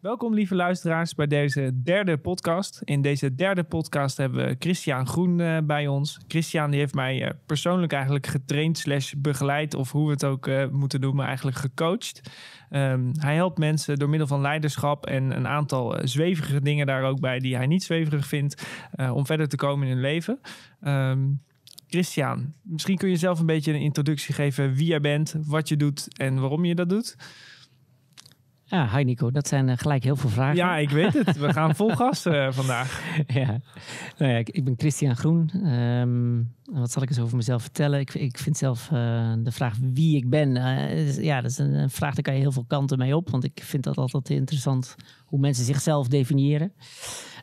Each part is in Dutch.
Welkom lieve luisteraars bij deze derde podcast. In deze derde podcast hebben we Christian Groen uh, bij ons. Christian die heeft mij uh, persoonlijk eigenlijk getraind slash begeleid... of hoe we het ook uh, moeten noemen, eigenlijk gecoacht. Um, hij helpt mensen door middel van leiderschap en een aantal zwevige dingen daar ook bij... die hij niet zweverig vindt, om verder te komen in hun leven. Um, Christian, misschien kun je zelf een beetje een introductie geven wie jij bent, wat je doet en waarom je dat doet. Ja, hi Nico. Dat zijn uh, gelijk heel veel vragen. Ja, ik weet het. We gaan vol gas uh, vandaag. ja. Nou ja, ik, ik ben Christian Groen. Um, wat zal ik eens over mezelf vertellen? Ik, ik vind zelf uh, de vraag wie ik ben... ja, dat is een, een, vraag, daar kan je heel veel kanten mee op. Want ik vind dat altijd interessant hoe mensen zichzelf definiëren.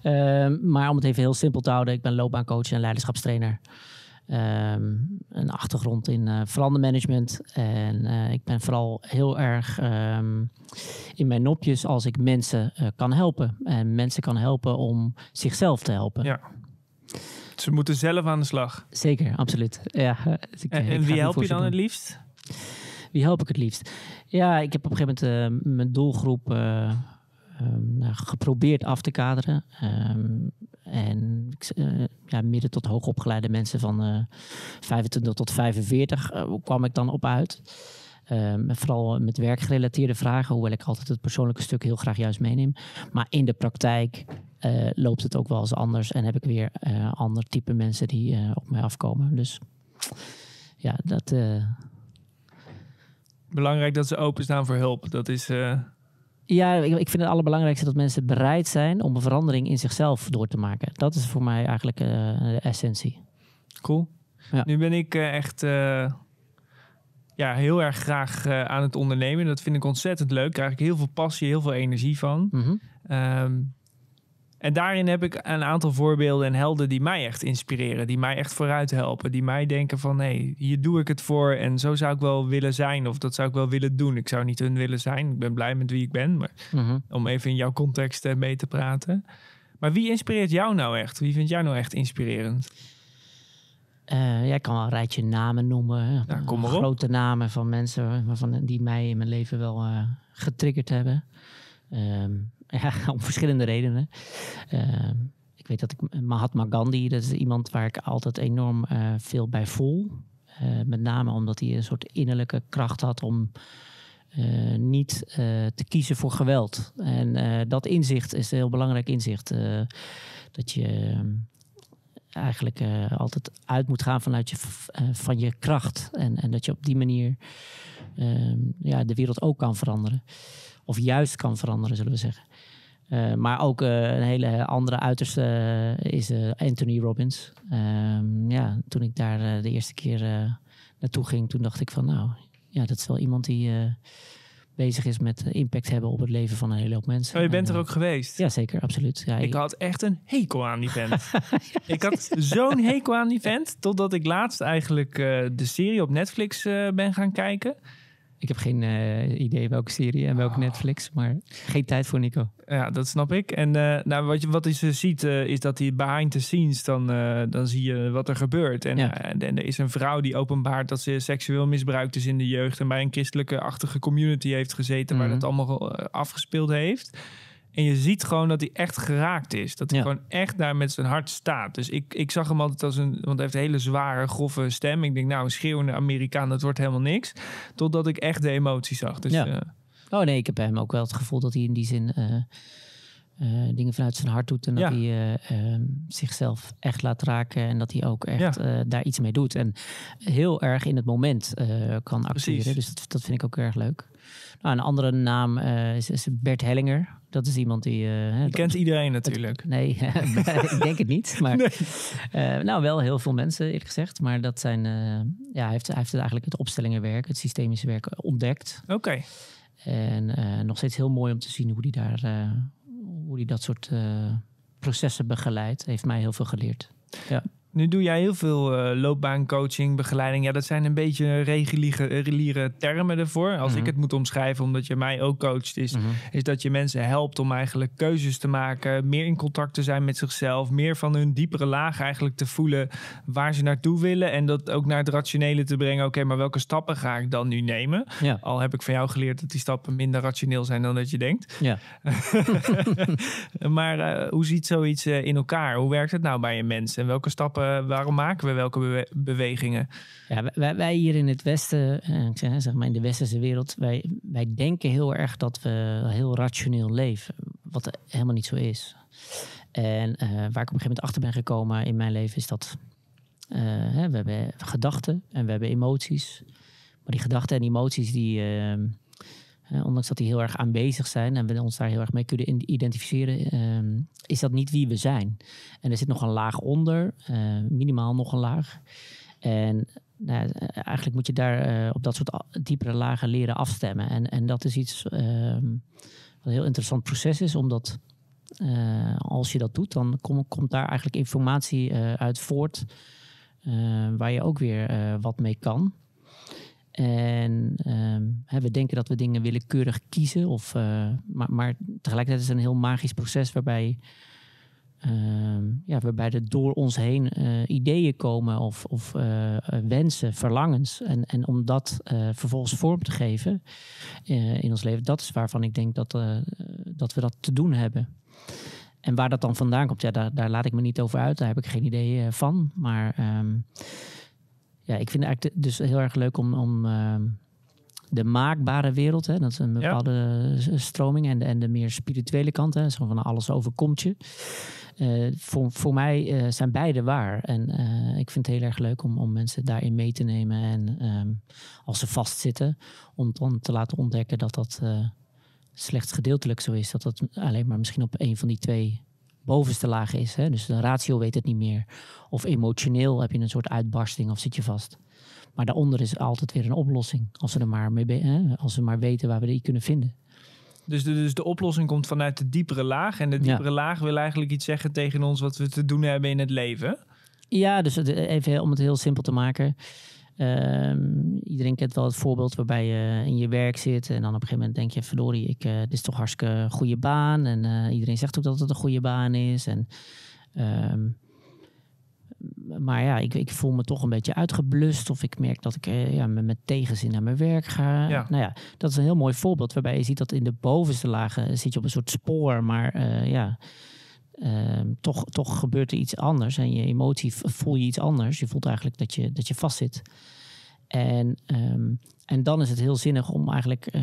Ehm, maar om het even heel simpel te houden... ik ben loopbaancoach en leiderschapstrainer... Um, een achtergrond in uh, verandermanagement. En uh, ik ben vooral heel erg um, in mijn nopjes als ik mensen uh, kan helpen. En mensen kan helpen om zichzelf te helpen. Ja. Ze moeten zelf aan de slag. Zeker, absoluut. Ja, ik, en, en wie help je dan het liefst? Wie help ik het liefst? Ja, ik heb op een gegeven moment mijn doelgroep um, geprobeerd af te kaderen. Um, en uh, ja, midden tot hoogopgeleide mensen van uh, eh, 25 tot 45 uh, eh, kwam ik dan op uit. Um, vooral met werkgerelateerde vragen, hoewel ik altijd het persoonlijke stuk heel graag juist meeneem. Maar in de praktijk loopt het ook wel eens anders en heb ik weer ander type mensen die op mij afkomen. Dus ja, dat. Belangrijk dat ze openstaan voor hulp. Dat is ja, ik, vind het allerbelangrijkste dat mensen bereid zijn om een verandering in zichzelf door te maken. Dat is voor mij eigenlijk uh, de essentie. Cool. Ja. Nu ben ik uh, echt uh, ja, heel erg graag aan het ondernemen. Dat vind ik ontzettend leuk. Daar krijg ik heel veel passie, heel veel energie van. Mm -hmm. um, en daarin heb ik een aantal voorbeelden en helden die mij echt inspireren, die mij echt vooruit helpen, die mij denken van hé, hey, hier doe ik het voor en zo zou ik wel willen zijn of dat zou ik wel willen doen. Ik zou niet hun willen zijn, ik ben blij met wie ik ben, maar mm-hmm. om even in jouw context eh, mee te praten. Maar wie inspireert jou nou echt? Wie vind jij nou echt inspirerend? Uh, ja, ik kan wel een rijtje namen noemen. Ja, kom maar Grote namen van mensen waarvan, die mij in mijn leven wel uh, getriggerd hebben. Um, ja, om verschillende redenen. Uh, ik weet dat ik Mahatma Gandhi, dat is iemand waar ik altijd enorm uh, veel bij voel. Uh, met name omdat hij een soort innerlijke kracht had om niet te kiezen voor geweld. En dat inzicht is een heel belangrijk inzicht. dat je eigenlijk altijd uit moet gaan vanuit je, van je kracht. En, en dat je op die manier ehm, ja, de wereld ook kan veranderen. Of juist kan veranderen, zullen we zeggen. Uh, maar ook uh, een hele andere uiterste uh, is Anthony Robbins. Ehm, ja, toen ik daar de eerste keer naartoe ging, toen dacht ik van nou, ja, dat is wel iemand die bezig is met impact hebben op het leven van een hele hoop mensen. Oh, je bent er ook geweest? Ja, zeker, absoluut. Ja, ik had echt een hekel aan die vent. ik had zo'n hekel aan die vent, totdat ik laatst eigenlijk de serie op Netflix ben gaan kijken. Ik heb geen uh, idee welke serie en welke oh. Netflix, maar geen tijd voor Nico. Ja, dat snap ik. En uh, nou, wat, je, wat je ziet, uh, is dat hij behind the scenes, dan, dan zie je wat er gebeurt. En, ja. en, er is een vrouw die openbaart dat ze seksueel misbruikt is in de jeugd en bij een christelijke-achtige community heeft gezeten, mm -hmm. waar dat allemaal afgespeeld heeft. En je ziet gewoon dat hij echt geraakt is. Dat hij gewoon echt daar met zijn hart staat. Dus ik, ik zag hem altijd als een... Want hij heeft een hele zware, grove stem. Ik denk, nou, een schreeuwende Amerikaan, dat wordt helemaal niks. Totdat ik echt de emotie zag. Dus, ja. Uh, oh nee, ik heb hem ook wel het gevoel dat hij in die zin... Uh, uh, dingen vanuit zijn hart doet en dat hij ehm, zichzelf echt laat raken en dat hij ook echt daar iets mee doet. En heel erg in het moment kan acteren. Dus dat, dat, vind ik ook erg leuk. Nou, een andere naam is, is Bert Hellinger. Dat is iemand die... Uh, je kent iedereen natuurlijk. Het, nee, ik denk het niet. Maar, nee. uh, nou, wel heel veel mensen eerlijk gezegd. Maar dat zijn... Ja, hij heeft, hij heeft eigenlijk het opstellingenwerk, het systemische werk ontdekt. Oké. En nog steeds heel mooi om te zien hoe hij daar... hoe hij dat soort processen begeleidt. Heeft mij heel veel geleerd. Ja. Nu doe jij heel veel uh, loopbaancoaching, begeleiding. Ja, dat zijn een beetje reguliere termen ervoor. Als ik mhm. het moet omschrijven, omdat je mij ook coacht, is, mhm. is dat je mensen helpt om eigenlijk keuzes te maken, meer in contact te zijn met zichzelf, meer van hun diepere laag eigenlijk te voelen waar ze naartoe willen en dat ook naar het rationele te brengen. Oké, maar welke stappen ga ik dan nu nemen? Ja. Al heb ik van jou geleerd dat die stappen minder rationeel zijn dan dat je denkt. Ja. maar uh, hoe ziet zoiets uh, in elkaar? Hoe werkt het nou bij een mens? En welke stappen, waarom maken we welke bewegingen? Ja, wij, wij, hier in het Westen, eh, ik zeg, maar in de westerse wereld, wij, wij denken heel erg dat we heel rationeel leven. Wat helemaal niet zo is. En waar ik op een gegeven moment achter ben gekomen in mijn leven is dat we hebben gedachten en we hebben emoties. Maar die gedachten en emoties die ehm, ondanks dat die heel erg aanwezig zijn en we ons daar heel erg mee kunnen identificeren, ehm, is dat niet wie we zijn. En er zit nog een laag onder, uh, minimaal nog een laag. En nou, eigenlijk moet je daar eh, op dat soort diepere lagen leren afstemmen. En, en dat is iets ehm, wat een heel interessant proces is, omdat als je dat doet, dan kom, komt daar eigenlijk informatie uit voort waar je ook weer wat mee kan. En um, we denken dat we dingen willekeurig kiezen. Of, uh, maar, maar, tegelijkertijd is het een heel magisch proces waarbij, uh, ja, waarbij er door ons heen uh, ideeën komen of, of uh, wensen, verlangens. En, en om dat vervolgens vorm te geven in ons leven, dat is waarvan ik denk dat, dat we dat te doen hebben. En waar dat dan vandaan komt, ja, daar, daar laat ik me niet over uit. Daar heb ik geen idee van. Maar um, ja, ik vind het eigenlijk dus heel erg leuk om, om uh, de maakbare wereld, hè, dat is een bepaalde stroming, en de, en de meer spirituele kant, hè, zo van alles overkomt je. Uh, voor, voor mij uh, zijn beide waar. En ik vind het heel erg leuk om, om mensen daarin mee te nemen. En um, als ze vastzitten, om dan te laten ontdekken dat dat slechts gedeeltelijk zo is. Dat dat alleen maar misschien op een van die twee bovenste laag is. Hè? Dus de ratio weet het niet meer. Of emotioneel heb je een soort uitbarsting of zit je vast. Maar daaronder is altijd weer een oplossing. Als we er maar, mee hè? Als we maar weten waar we die kunnen vinden. Dus de, dus de oplossing komt vanuit de diepere laag. En de diepere laag wil eigenlijk iets zeggen tegen ons wat we te doen hebben in het leven. Ja, dus even om het heel simpel te maken. Um, iedereen kent wel het voorbeeld waarbij je in je werk zit en dan op een gegeven moment denk je, verdorie, ik, uh, dit is toch hartstikke goede baan. En uh, iedereen zegt ook dat het een goede baan is. En, um, maar ja, ik, ik, voel me toch een beetje uitgeblust of ik merk dat ik uh, ja, met, tegenzin naar mijn werk ga. Ja. Nou ja, dat is een heel mooi voorbeeld waarbij je ziet dat in de bovenste lagen zit je op een soort spoor, maar ja... Ehm, toch, toch gebeurt er iets anders en je emotie voel je iets anders. Je voelt eigenlijk dat je, dat je vastzit. En, ehm, en dan is het heel zinnig om eigenlijk uh,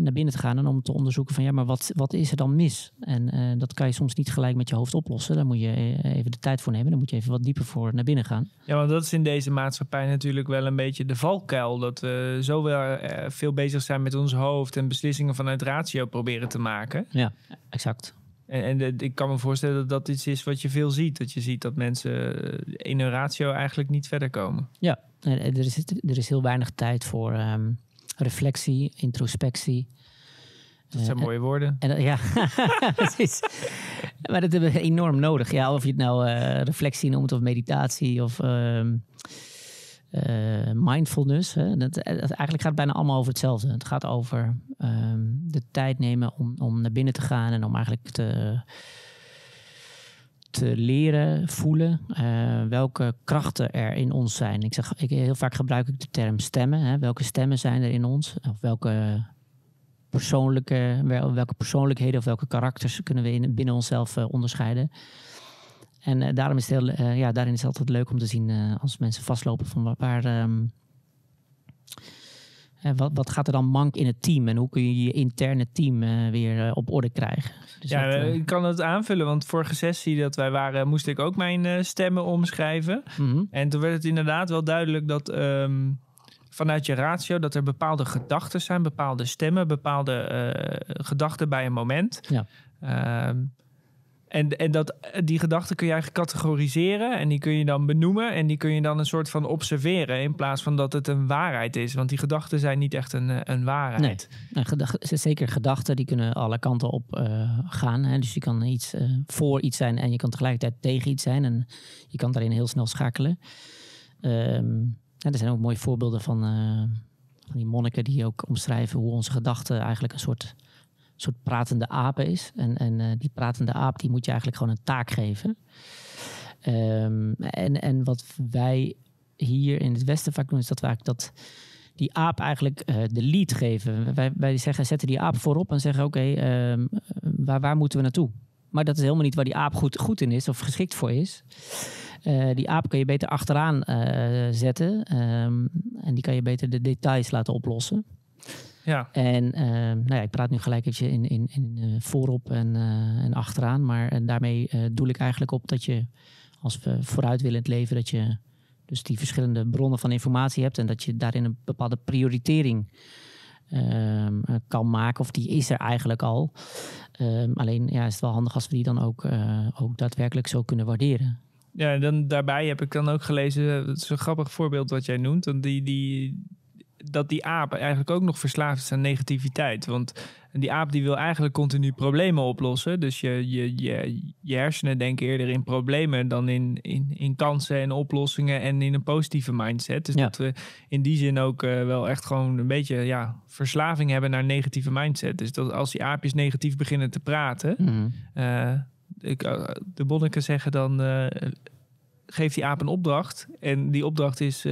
naar binnen te gaan en om te onderzoeken van ja, maar wat, wat is er dan mis? En uh, dat kan je soms niet gelijk met je hoofd oplossen. Daar moet je eh, even de tijd voor nemen. Dan moet je even wat dieper voor naar binnen gaan. Ja, want dat is in deze maatschappij natuurlijk wel een beetje de valkuil. Dat we zo wel veel bezig zijn met ons hoofd en beslissingen vanuit ratio proberen te maken. Ja, exact. En, en ik kan me voorstellen dat dat iets is wat je veel ziet. Dat je ziet dat mensen in hun ratio eigenlijk niet verder komen. Ja, er is, er is heel weinig tijd voor um, reflectie, introspectie. Dat zijn uh, mooie woorden. En, ja, precies. maar dat hebben we enorm nodig. Ja, of je het nou uh, reflectie noemt of meditatie of um, uh, mindfulness. Hè. Dat, eigenlijk gaat het bijna allemaal over hetzelfde. Het gaat over um, de tijd nemen om, om naar binnen te gaan en om eigenlijk te te leren voelen uh, welke krachten er in ons zijn. Ik zeg, ik, heel vaak gebruik ik de term stemmen. Hè. Welke stemmen zijn er in ons? Of welke persoonlijke, welke persoonlijkheden of welke karakters kunnen we in, binnen onszelf onderscheiden? En uh, daarom is het heel, ja, daarin is het altijd leuk om te zien als mensen vastlopen van waar, waar um, wat, wat, gaat er dan mank in het team en hoe kun je je interne team weer op orde krijgen? Dus ja, dat, ik kan het aanvullen, want vorige sessie dat wij waren, moest ik ook mijn stemmen omschrijven. Mm -hmm. En toen werd het inderdaad wel duidelijk dat um, vanuit je ratio dat er bepaalde gedachten zijn, bepaalde stemmen, bepaalde gedachten bij een moment. Ja. Um, En, en dat, die gedachten kun je eigenlijk categoriseren en die kun je dan benoemen en die kun je dan een soort van observeren in plaats van dat het een waarheid is. Want die gedachten zijn niet echt een, een waarheid. Nee, gedachten, zeker gedachten die kunnen alle kanten op uh, gaan. Hè? Dus je kan iets uh, voor iets zijn en je kan tegelijkertijd tegen iets zijn en je kan daarin heel snel schakelen. Um, er zijn ook mooie voorbeelden van, uh, van die monniken die ook omschrijven hoe onze gedachten eigenlijk een soort soort pratende aap is. En, en uh, die pratende aap die moet je eigenlijk gewoon een taak geven. Um, en, en wat wij hier in het Westen vaak doen, is dat we dat die aap eigenlijk uh, de lead geven. Wij, wij zeggen, zetten die aap voorop en zeggen: Oké, um, waar, waar moeten we naartoe? Maar dat is helemaal niet waar die aap goed, goed in is of geschikt voor is. Uh, die aap kan je beter achteraan zetten. Um, en die kan je beter de details laten oplossen. Ja. En uh, nou ja, ik praat nu gelijk even in, in, in uh, voorop en, uh, en achteraan. Maar en daarmee doel ik eigenlijk op dat je, als we vooruit willen in het leven, dat je dus die verschillende bronnen van informatie hebt en dat je daarin een bepaalde prioritering ehm, kan maken. Of die is er eigenlijk al. Um, alleen ja, is het wel handig als we die dan ook, ook daadwerkelijk zo kunnen waarderen. Ja, en dan daarbij heb ik dan ook gelezen, het is een grappig voorbeeld wat jij noemt. Want die, die, dat die aap eigenlijk ook nog verslaafd is aan negativiteit. Want die aap die wil eigenlijk continu problemen oplossen. Dus je, je, je, je hersenen denken eerder in problemen dan in, in, in kansen en oplossingen en in een positieve mindset. Dus Ja. dat we in die zin ook eh, wel echt gewoon een beetje ja, verslaving hebben naar een negatieve mindset. Dus dat als die aapjes negatief beginnen te praten, Mhm. eh, ik, eh, de monniken zeggen dan, geef die aap een opdracht. En die opdracht is,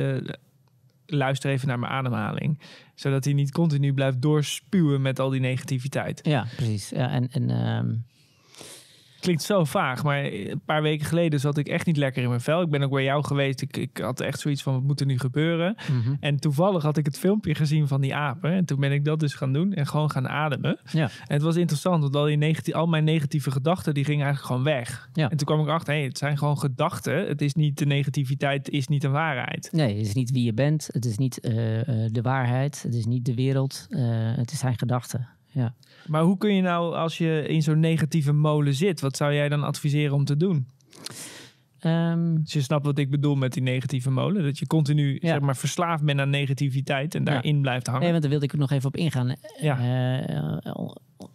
luister even naar mijn ademhaling. Zodat hij niet continu blijft doorspuwen met al die negativiteit. Ja, precies. Ja, en, en ehm, Klinkt zo vaag, maar een paar weken geleden zat ik echt niet lekker in mijn vel. Ik ben ook bij jou geweest. Ik, ik had echt zoiets van, wat moet er nu gebeuren? mhm. En toevallig had ik het filmpje gezien van die apen. En toen ben ik dat dus gaan doen en gewoon gaan ademen. ja. En het was interessant, want al, die negati- al mijn negatieve gedachten, die gingen eigenlijk gewoon weg. Ja. En toen kwam ik achter, hey, het zijn gewoon gedachten. Het is niet, de negativiteit is niet een waarheid. Nee, het is niet wie je bent. Het is niet eh, eh, de waarheid. Het is niet de wereld. eh, het is zijn gedachten. Ja. Maar hoe kun je nou, als je in zo'n negatieve molen zit, wat zou jij dan adviseren om te doen? Dus je snapt wat ik bedoel met die negatieve molen. Dat je continu Ja. zeg maar, verslaafd bent aan negativiteit en daarin blijft hangen. nee, want daar wilde ik nog even op ingaan. Ja. Eh,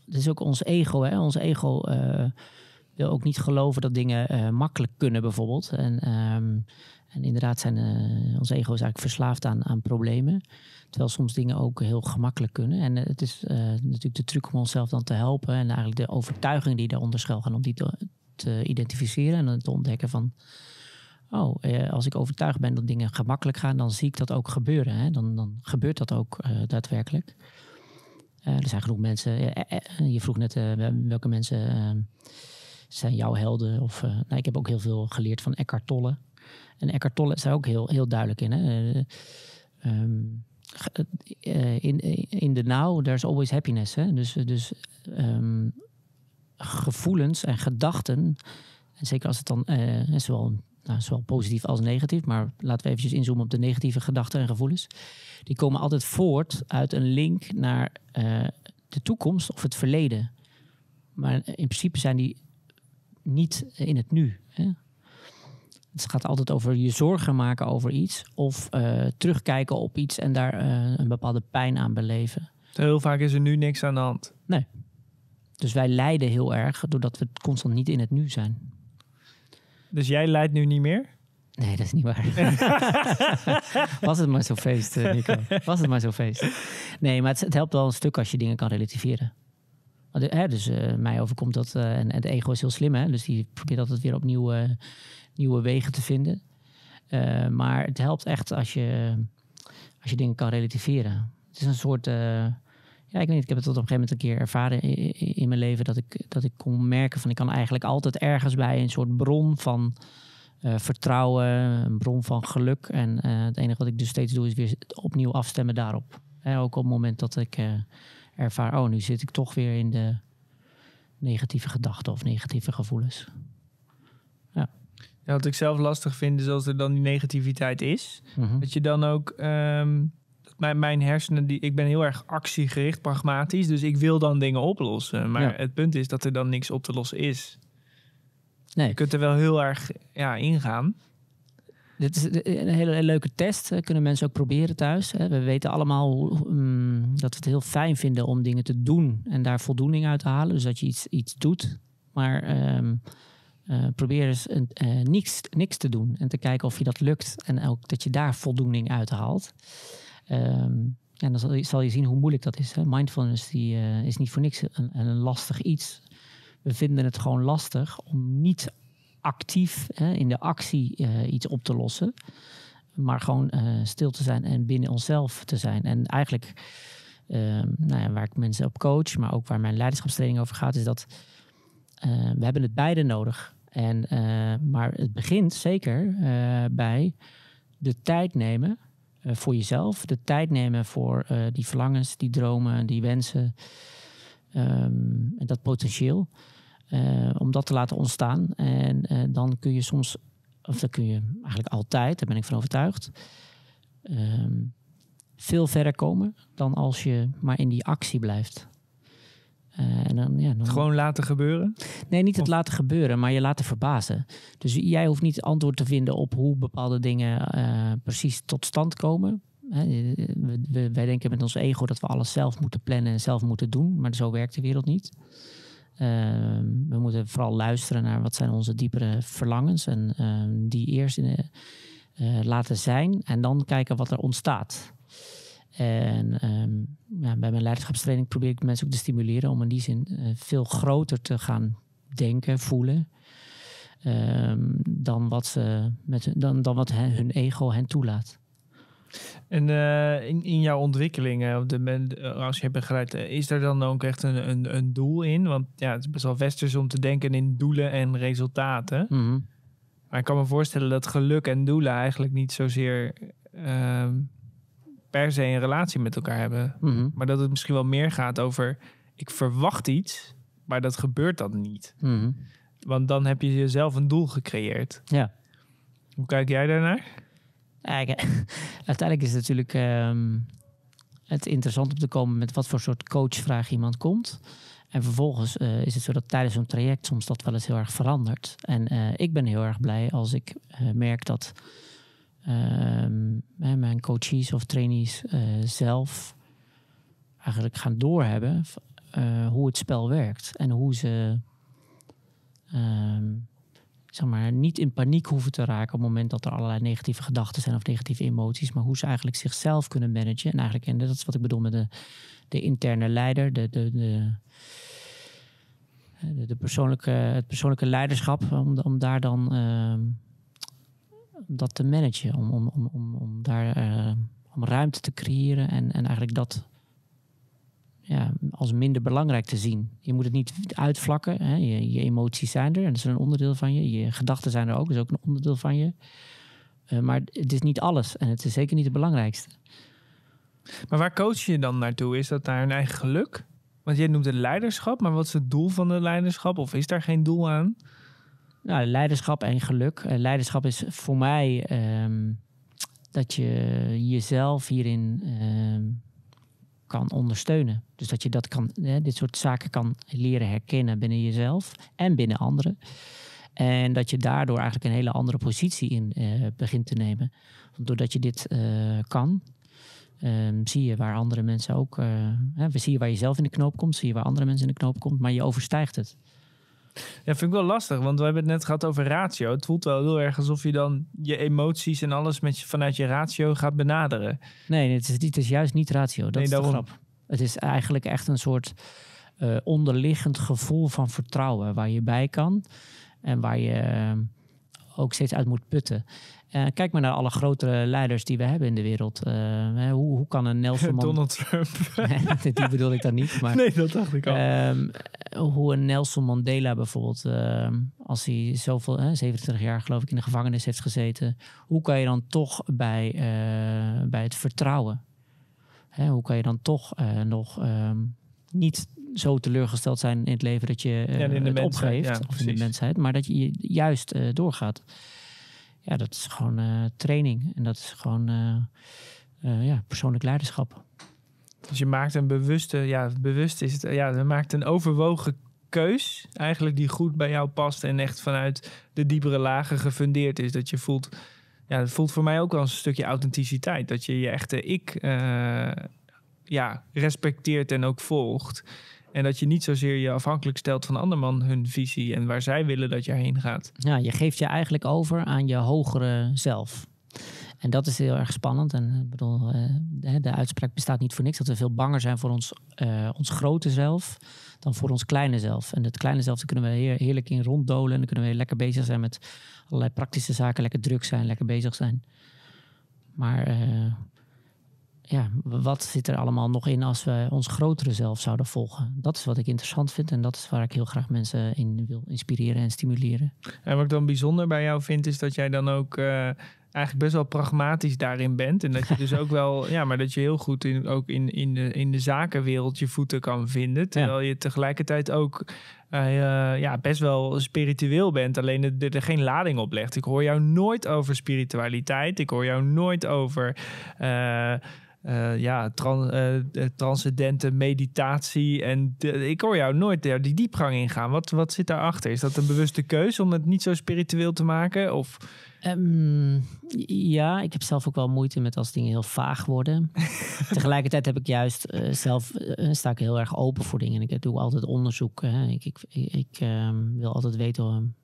het is ook ons ego. Hè? Ons ego eh, wil ook niet geloven dat dingen eh, makkelijk kunnen, bijvoorbeeld. En, ehm, en inderdaad, zijn, eh, ons ego is eigenlijk verslaafd aan, aan problemen. Terwijl soms dingen ook heel gemakkelijk kunnen. En eh, het is eh, natuurlijk de truc om onszelf dan te helpen. En eigenlijk de overtuiging die daaronder schuil gaan, om die te, identificeren en te ontdekken van. Oh, eh, als ik overtuigd ben dat dingen gemakkelijk gaan, dan zie ik dat ook gebeuren. Hè? Dan, dan gebeurt dat ook eh, daadwerkelijk. Er zijn genoeg mensen. je vroeg net welke mensen zijn jouw helden. Of, nou, ik heb ook heel veel geleerd van Eckhart Tolle. En Eckhart Tolle is daar ook heel, heel duidelijk in. Hè? Eh, ehm, eh, in, in the now, there's always happiness. Hè? Dus, dus ehm, gevoelens en gedachten. En zeker als het dan eh, zowel, nou, zowel positief als negatief. Maar laten we eventjes inzoomen op de negatieve gedachten en gevoelens. Die komen altijd voort uit een link naar eh, de toekomst of het verleden. Maar in principe zijn die niet in het nu. Hè? Het gaat altijd over je zorgen maken over iets. Of eh, terugkijken op iets en daar eh, een bepaalde pijn aan beleven. Heel vaak is er nu niks aan de hand. Dus wij lijden heel erg doordat we constant niet in het nu zijn. Dus jij lijdt nu niet meer? Nee, dat is niet waar. Was het maar zo feest, eh, Nico. Was het maar zo feest. Nee, maar het, het helpt wel een stuk als je dingen kan relativeren. Dus eh, mij overkomt dat, eh, en, het ego is heel slim, hè? dus die probeert altijd weer opnieuw eh, nieuwe wegen te vinden. Maar het helpt echt als je, als je dingen kan relativeren. Het is een soort, ja, ik weet niet, ik heb het tot op een gegeven moment een keer ervaren in, mijn leven dat ik, dat ik kon merken van ik kan eigenlijk altijd ergens bij een soort bron van vertrouwen, een bron van geluk. En het enige wat ik dus steeds doe is weer opnieuw afstemmen daarop. Ook op het moment dat ik ervaar, oh, nu zit ik toch weer in de negatieve gedachten of negatieve gevoelens. Ja, wat ik zelf lastig vind is als er dan die negativiteit is. Mhm. Dat je dan ook. ehm, mijn, mijn hersenen, die, ik ben heel erg actiegericht, pragmatisch. Dus ik wil dan dingen oplossen. Maar Ja. het punt is dat er dan niks op te lossen is. Nee. Je kunt er wel heel erg ja, ingaan. Dit is een hele, leuke test. Kunnen mensen ook proberen thuis. We weten allemaal mm, dat we het heel fijn vinden om dingen te doen en daar voldoening uit te halen. Dus dat je iets, iets doet. Maar ehm, uh, probeer eens een, uh, niks, niks te doen en te kijken of je dat lukt en ook dat je daar voldoening uit haalt. En dan zal je, zal je, zien hoe moeilijk dat is. Hè? Mindfulness die, uh, is niet voor niks een, een, lastig iets. We vinden het gewoon lastig om niet actief hè, in de actie iets op te lossen, maar gewoon stil te zijn en binnen onszelf te zijn. En eigenlijk, ehm, nou ja, waar ik mensen op coach, maar ook waar mijn leiderschapstraining over gaat, is dat we hebben het beide nodig. En, maar het begint zeker bij de tijd nemen voor jezelf. De tijd nemen voor die verlangens, die dromen, die wensen. Um, en dat potentieel. Om dat te laten ontstaan. En dan kun je soms, of dan kun je eigenlijk altijd, daar ben ik van overtuigd. Um, veel verder komen dan als je maar in die actie blijft. Uh, en dan, ja, dan... Gewoon laten gebeuren? Nee, niet het laten gebeuren, maar je laten verbazen. Dus jij hoeft niet antwoord te vinden op hoe bepaalde dingen uh, precies tot stand komen. we, we, wij denken met ons ego dat we alles zelf moeten plannen en zelf moeten doen, maar zo werkt de wereld niet. Uh, we moeten vooral luisteren naar wat zijn onze diepere verlangens en ehm, die eerst in, eh, laten zijn en dan kijken wat er ontstaat. En ehm, ja, bij mijn leiderschapstraining probeer ik mensen ook te stimuleren om in die zin eh, veel groter te gaan denken, voelen. Ehm, dan, wat ze met, dan, dan wat hun ego hen toelaat. En uh, in, in jouw ontwikkelingen, op de, eh, als je hebt begeleid, is er dan ook echt een, een, een doel in? Want ja, het is best wel westers om te denken in doelen en resultaten. Mm Maar ik kan me voorstellen dat geluk en doelen eigenlijk niet zozeer uh, per se een relatie met elkaar hebben. Mhm. Maar dat het misschien wel meer gaat over ik verwacht iets, maar dat gebeurt dan niet. Mhm. Want dan heb je jezelf een doel gecreëerd. Ja. Hoe kijk jij daarnaar? uiteindelijk is het natuurlijk um, het interessant om te komen met wat voor soort coachvraag iemand komt. En vervolgens uh, is het zo dat tijdens zo'n traject soms dat wel eens heel erg verandert. En uh, ik ben heel erg blij als ik uh, merk dat um, mijn coaches of trainees zelf eigenlijk gaan doorhebben hoe het spel werkt. En hoe ze um, zeg maar, niet in paniek hoeven te raken op het moment dat er allerlei negatieve gedachten zijn of negatieve emoties, maar hoe ze eigenlijk zichzelf kunnen managen. En eigenlijk, en dat is wat ik bedoel met de, de interne leider, de, de, de, de, persoonlijke, het persoonlijke leiderschap, om, om daar dan. Uh, dat te managen. Om, om, om, om, daar uh, om ruimte te creëren en, en eigenlijk dat ja, als minder belangrijk te zien. Je moet het niet uitvlakken. Hè? Je, je, emoties zijn er en dat is een onderdeel van je. Je gedachten zijn er ook, dat is ook een onderdeel van je. Uh, maar het is niet alles en het is zeker niet het belangrijkste. Maar waar coach je dan naartoe? Is dat naar hun eigen geluk? Want jij noemt het leiderschap, maar wat is het doel van het leiderschap? Of is daar geen doel aan? Nou, leiderschap en geluk. Uh, leiderschap is voor mij ehm, dat je jezelf hierin ehm, kan ondersteunen. Dus dat je dat kan, hè, dit soort zaken kan leren herkennen binnen jezelf en binnen anderen. En dat je daardoor eigenlijk een hele andere positie in uh, begint te nemen. Doordat je dit uh, kan, um, zie je waar andere mensen ook. Hè, zie je waar je zelf in de knoop komt, zie je waar andere mensen in de knoop komt, maar je overstijgt het. Ja, vind ik wel lastig, want we hebben het net gehad over ratio. Het voelt wel heel erg alsof je dan je emoties en alles met je, vanuit je ratio gaat benaderen. Nee, het is, het is juist niet ratio. Dat nee, is de grap. Het is eigenlijk echt een soort uh, onderliggend gevoel van vertrouwen waar je bij kan en waar je uh, ook steeds uit moet putten. Uh, kijk maar naar alle grotere leiders die we hebben in de wereld. Uh, hoe, hoe kan een Nelson Mandela... Donald Trump. die bedoel ik dan niet. Maar, nee, dat dacht ik al. Um, hoe een Nelson Mandela bijvoorbeeld, uh, als hij zoveel, 27 jaar geloof ik in de gevangenis heeft gezeten. Hoe kan je dan toch bij, bij het vertrouwen? Hè, hoe kan je dan toch nog um, niet zo teleurgesteld zijn in het leven dat je ja, het opgeeft, ja, of in de mensheid, maar dat je juist doorgaat ja, dat is gewoon uh, training. En dat is gewoon uh, ja, persoonlijk leiderschap. Dus je maakt een bewuste, ja, bewust is het, ja, je maakt een overwogen keus eigenlijk die goed bij jou past en echt vanuit de diepere lagen gefundeerd is. Dat je voelt, ja, het voelt voor mij ook wel een stukje authenticiteit. Dat je je echte ik uh, ja, respecteert en ook volgt. En dat je niet zozeer je afhankelijk stelt van anderman hun visie en waar zij willen dat je heen gaat. Ja, je geeft je eigenlijk over aan je hogere zelf. En dat is heel erg spannend. En ik bedoel, uh, de uitspraak bestaat niet voor niks. Dat we veel banger zijn voor ons, uh, ons grote zelf dan voor ons kleine zelf. En het kleine zelf, kunnen we heer, heerlijk in ronddolen. En dan kunnen we lekker bezig zijn met allerlei praktische zaken. Lekker druk zijn, lekker bezig zijn. Maar ja, wat zit er allemaal nog in als we ons grotere zelf zouden volgen? Dat is wat ik interessant vind en dat is waar ik heel graag mensen in wil inspireren en stimuleren. En wat ik dan bijzonder bij jou vind, is dat jij dan ook uh, eigenlijk best wel pragmatisch daarin bent. En dat je dus ook wel, ja, maar dat je heel goed in, ook in, in, de, in de zakenwereld je voeten kan vinden. Terwijl je tegelijkertijd ook uh, ja, best wel spiritueel bent, alleen er, er, geen lading op legt. Ik hoor jou nooit over spiritualiteit. Ik hoor jou nooit over. Uh, uh, ja, tran, uh, transcendente meditatie. En de, ik hoor jou nooit daar die diepgang ingaan. Wat, wat zit daarachter? Is dat een bewuste keuze om het niet zo spiritueel te maken? Of... Um, ja, ik heb zelf ook wel moeite met als dingen heel vaag worden. Tegelijkertijd heb ik juist uh, zelf sta ik heel erg open voor dingen. Ik doe altijd onderzoek. Hè. Ik, ik, ik um, wil altijd weten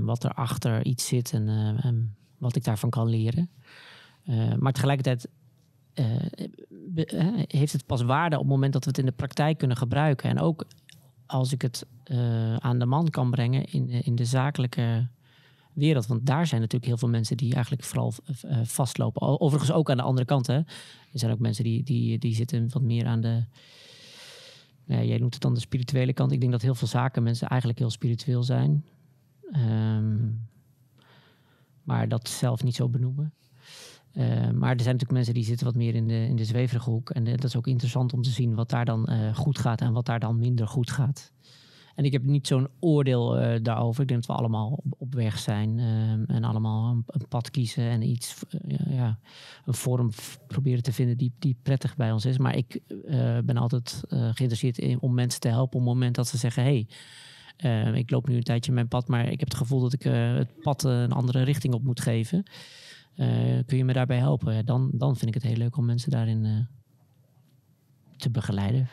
wat er achter iets zit en, en wat ik daarvan kan leren. Uh, maar tegelijkertijd uh, heeft het pas waarde op het moment dat we het in de praktijk kunnen gebruiken. En ook als ik het aan de man kan brengen in, in de zakelijke wereld. Want daar zijn natuurlijk heel veel mensen die eigenlijk vooral vastlopen. Overigens ook aan de andere kant. Hè. Er zijn ook mensen die, die, die zitten wat meer aan de. Ja, jij noemt het dan de spirituele kant. Ik denk dat heel veel zaken mensen eigenlijk heel spiritueel zijn. Um, maar dat zelf niet zo benoemen. Uh, maar er zijn natuurlijk mensen die zitten wat meer in de, in de zweverige hoek. En uh, dat is ook interessant om te zien wat daar dan uh, goed gaat en wat daar dan minder goed gaat. En ik heb niet zo'n oordeel daarover. Ik denk dat we allemaal op, weg zijn en allemaal een, pad kiezen en iets, ja, een vorm proberen te vinden die, die prettig bij ons is. Maar ik ben altijd geïnteresseerd in, om mensen te helpen op het moment dat ze zeggen. Hey, ik loop nu een tijdje mijn pad, maar ik heb het gevoel dat ik het pad een andere richting op moet geven. Uh, kun je me daarbij helpen? Dan, dan vind ik het heel leuk om mensen daarin uh, te begeleiden.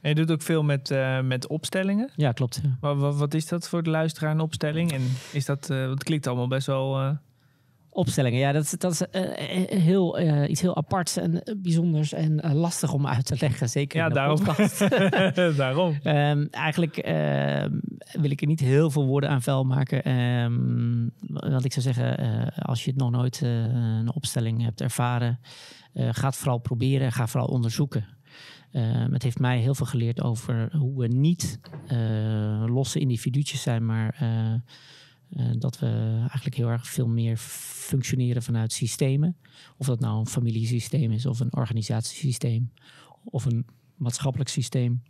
En je doet ook veel met, uh, met opstellingen? Ja, klopt. Ja. Wat, wat, is dat voor de luisteraar, een opstelling? En is dat, het klinkt allemaal best wel opstellingen. Ja, dat is, dat is uh, heel, uh, iets heel aparts en bijzonders en lastig om uit te leggen. Zeker ja, daarom. daarom. Um, eigenlijk uh, wil ik er niet heel veel woorden aan vuil maken. Um, want ik zou zeggen, als je het nog nooit een opstelling hebt ervaren, ga het vooral proberen. Ga vooral onderzoeken. het heeft mij heel veel geleerd over hoe we niet losse individuutjes zijn, maar dat we eigenlijk heel erg veel meer functioneren vanuit systemen. Of dat nou een familiesysteem is, of een organisatiesysteem, of een maatschappelijk systeem.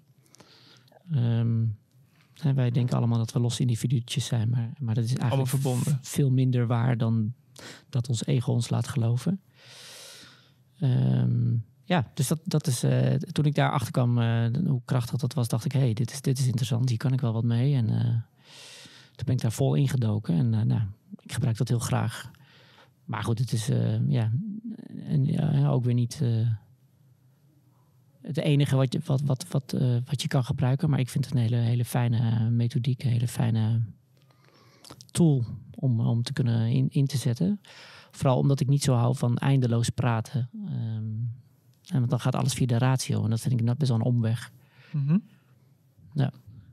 Um, wij denken allemaal dat we losse individuutjes zijn, maar, maar dat is eigenlijk verbonden. veel minder waar dan dat ons ego ons laat geloven. Um, ja, dus dat, dat is, uh, toen ik daar achter kwam, uh, hoe krachtig dat was, dacht ik, hé, hey, dit, is, dit is interessant, hier kan ik wel wat mee. En uh, toen ben ik daar vol ingedoken en uh, nou, ik gebruik dat heel graag. Maar goed, het is uh, ja, en, ja, ook weer niet uh, het enige wat je, wat, wat, wat, wat je kan gebruiken. Maar ik vind het een hele, hele fijne methodiek, een hele fijne tool om, om te kunnen in, in te zetten. Vooral omdat ik niet zo hou van eindeloos praten. Um, en dan gaat alles via de ratio en dat vind ik best wel een omweg. Mm -hmm. Ja.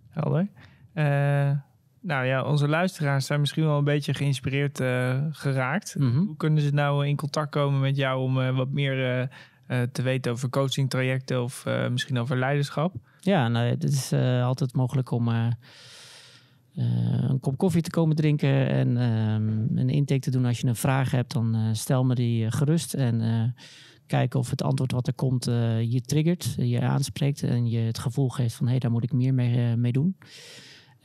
Helder. Uh, nou ja, onze luisteraars zijn misschien wel een beetje geïnspireerd uh, geraakt. Mm -hmm. Hoe kunnen ze nou in contact komen met jou om uh, wat meer uh, te weten over coaching trajecten of misschien over leiderschap? Ja, nou, het is altijd mogelijk om een kop koffie te komen drinken en ehm, een intake te doen. Als je een vraag hebt, dan stel me die gerust en kijken of het antwoord wat er komt je triggert, je aanspreekt en je het gevoel geeft van hé, hey, daar moet ik meer mee, mee doen.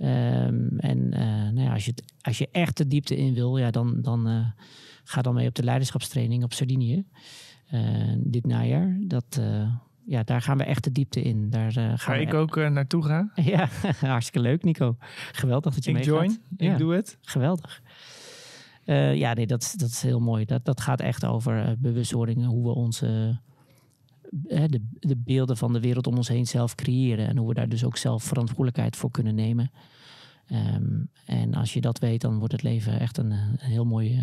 Um, en uh, nou ja, als, je het, als je echt de diepte in wil, ja, dan, dan uh, ga dan mee op de leiderschapstraining op Sardinië. Uh, dit najaar. Dat, ja, daar gaan we echt de diepte in. Daar uh, ga ik ook uh, naartoe gaan. ja, hartstikke leuk, Nico. Geweldig dat je ik join, ik doe het. Geweldig. Uh, ja, nee, dat, dat is heel mooi. Dat, dat gaat echt over bewustwording, hoe we onze de, de beelden van de wereld om ons heen zelf creëren. En hoe we daar dus ook zelf verantwoordelijkheid voor kunnen nemen. Um, en als je dat weet, dan wordt het leven echt een, een heel mooi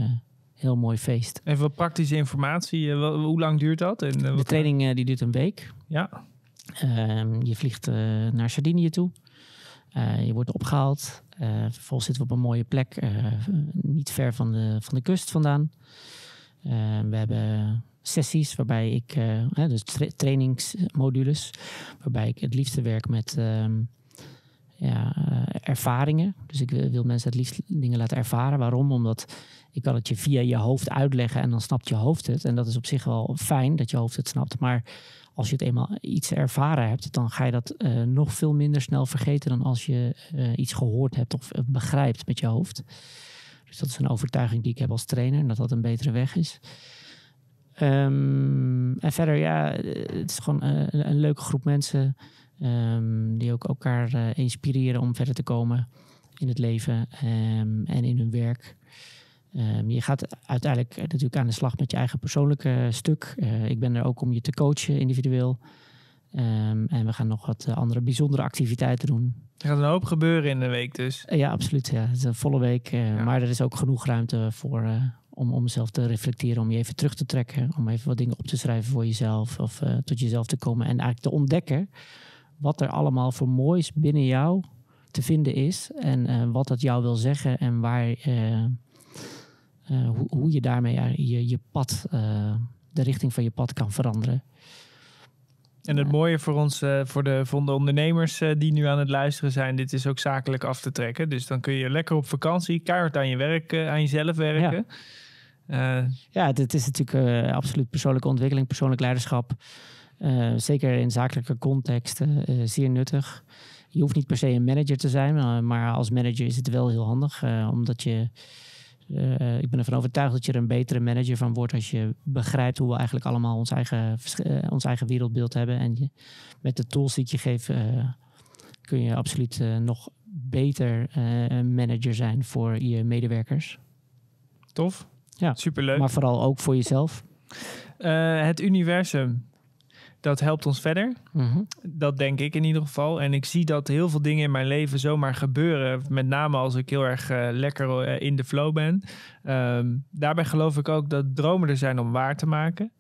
heel mooi feest. Even wat praktische informatie. Uh, hoe lang duurt dat? En, de training uh, die duurt een week. Ja. Ehm, je vliegt naar Sardinië toe. je wordt opgehaald. vervolgens zitten we op een mooie plek, niet ver van de, van de kust vandaan. we hebben sessies waarbij ik, dus tra trainingsmodules, waarbij ik het liefste werk met ehm, ja, ervaringen. Dus ik wil, mensen het liefst dingen laten ervaren. Waarom? Omdat ik kan het je via je hoofd uitleggen en dan snapt je hoofd het. En dat is op zich wel fijn dat je hoofd het snapt. Maar als je het eenmaal iets ervaren hebt, dan ga je dat uh, nog veel minder snel vergeten dan als je uh, iets gehoord hebt of begrijpt met je hoofd. Dus dat is een overtuiging die ik heb als trainer, dat dat een betere weg is. Um, en verder, ja, het is gewoon een leuke groep mensen um, die ook elkaar inspireren om verder te komen in het leven um, en in hun werk. Um, je gaat uiteindelijk natuurlijk aan de slag met je eigen persoonlijke stuk. Uh, ik ben er ook om je te coachen individueel. En we gaan nog wat andere bijzondere activiteiten doen. Er gaat een hoop gebeuren in de week dus. Uh, ja, absoluut. Ja. Het is een volle week. Ja. Maar er is ook genoeg ruimte voor, om, om zelf te reflecteren. Om je even terug te trekken. Om even wat dingen op te schrijven voor jezelf. Of tot jezelf te komen. En eigenlijk te ontdekken wat er allemaal voor moois binnen jou te vinden is. En wat dat jou wil zeggen. En waar uh, hoe, hoe, je daarmee je, je pad, de richting van je pad kan veranderen. En het mooie voor ons, uh, voor, de, voor de ondernemers die nu aan het luisteren zijn, dit is ook zakelijk af te trekken. Dus dan kun je lekker op vakantie, keihard aan je werk, aan jezelf werken. Ja, ja het, het, is natuurlijk absoluut persoonlijke ontwikkeling, persoonlijk leiderschap. Zeker in zakelijke context zeer nuttig. Je hoeft niet per se een manager te zijn, maar als manager is het wel heel handig, omdat je ik ben ervan overtuigd dat je er een betere manager van wordt als je begrijpt hoe we eigenlijk allemaal ons eigen, ons eigen wereldbeeld hebben. En je, met de tools die ik je geef, kun je absoluut nog beter manager zijn voor je medewerkers. Tof. Ja, superleuk. Maar vooral ook voor jezelf. het universum dat helpt ons verder. Mhm. Dat denk ik in ieder geval. En ik zie dat heel veel dingen in mijn leven zomaar gebeuren. Met name als ik heel erg uh, lekker uh, in de flow ben. Um, daarbij geloof ik ook dat dromen er zijn om waar te maken.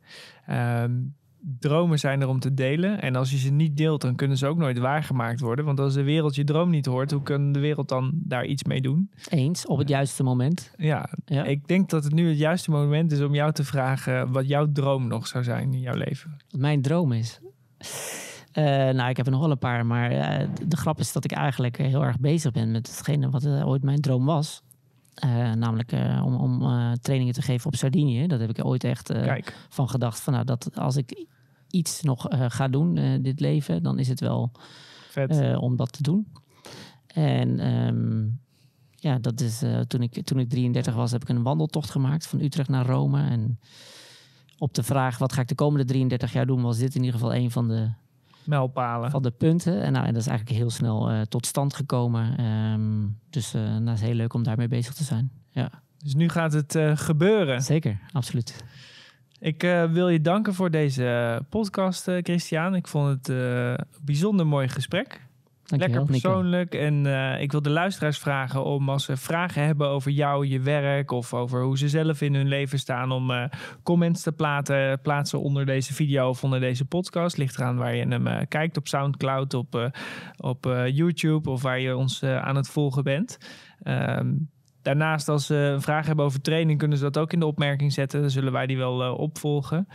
Um, dromen zijn er om te delen. En als je ze niet deelt, dan kunnen ze ook nooit waargemaakt worden. Want als de wereld je droom niet hoort, hoe kan de wereld dan daar iets mee doen? Eens, op het juiste moment. Ja, ja. ik denk dat het nu het juiste moment is om jou te vragen wat jouw droom nog zou zijn in jouw leven. Wat mijn droom is? Uh, nou, ik heb er nog wel een paar, maar uh, de grap is dat ik eigenlijk heel erg bezig ben met hetgene wat uh, ooit mijn droom was. Namelijk om, om trainingen te geven op Sardinië. Dat heb ik ooit echt van gedacht. Van, nou, dat als ik iets nog ga doen, dit leven, dan is het wel uh, om dat te doen. En um, ja, dat is toen, ik, toen ik 33 was, heb ik een wandeltocht gemaakt van Utrecht naar Rome. En op de vraag wat ga ik de komende 33 jaar doen, was dit in ieder geval een van de mijlpalen. Van de punten. En, nou, en dat is eigenlijk heel snel tot stand gekomen. Um, dus nou, het is heel leuk om daarmee bezig te zijn. Ja. Dus nu gaat het gebeuren. Zeker, absoluut. Ik wil je danken voor deze podcast, Christian. Ik vond het een bijzonder mooi gesprek. Lekker persoonlijk. En ik wil de luisteraars vragen om als ze vragen hebben over jou, je werk of over hoe ze zelf in hun leven staan, om comments te platen, plaatsen onder deze video of onder deze podcast. Ligt eraan waar je hem kijkt op Soundcloud, op, op YouTube of waar je ons aan het volgen bent. Um, Daarnaast, als ze een vraag hebben over training, kunnen ze dat ook in de opmerking zetten. Dan zullen wij die wel uh, opvolgen.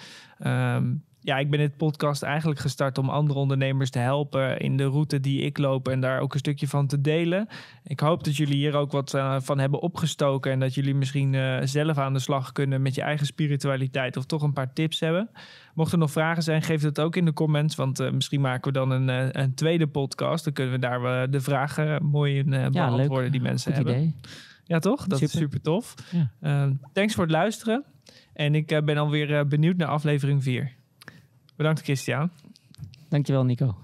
Um, ja, ik ben dit podcast eigenlijk gestart om andere ondernemers te helpen in de route die ik loop en daar ook een stukje van te delen. Ik hoop dat jullie hier ook wat uh, van hebben opgestoken en dat jullie misschien uh, zelf aan de slag kunnen met je eigen spiritualiteit of toch een paar tips hebben. Mocht er nog vragen zijn, geef het ook in de comments, want uh, misschien maken we dan een, een tweede podcast. Dan kunnen we daar de vragen mooi in beantwoorden ja, die mensen Goed hebben. Idee. Ja, toch? Dat is super tof. Ja. Uh, thanks voor het luisteren. En ik ben alweer benieuwd naar aflevering 4. Bedankt, Christian. Dankjewel, Nico.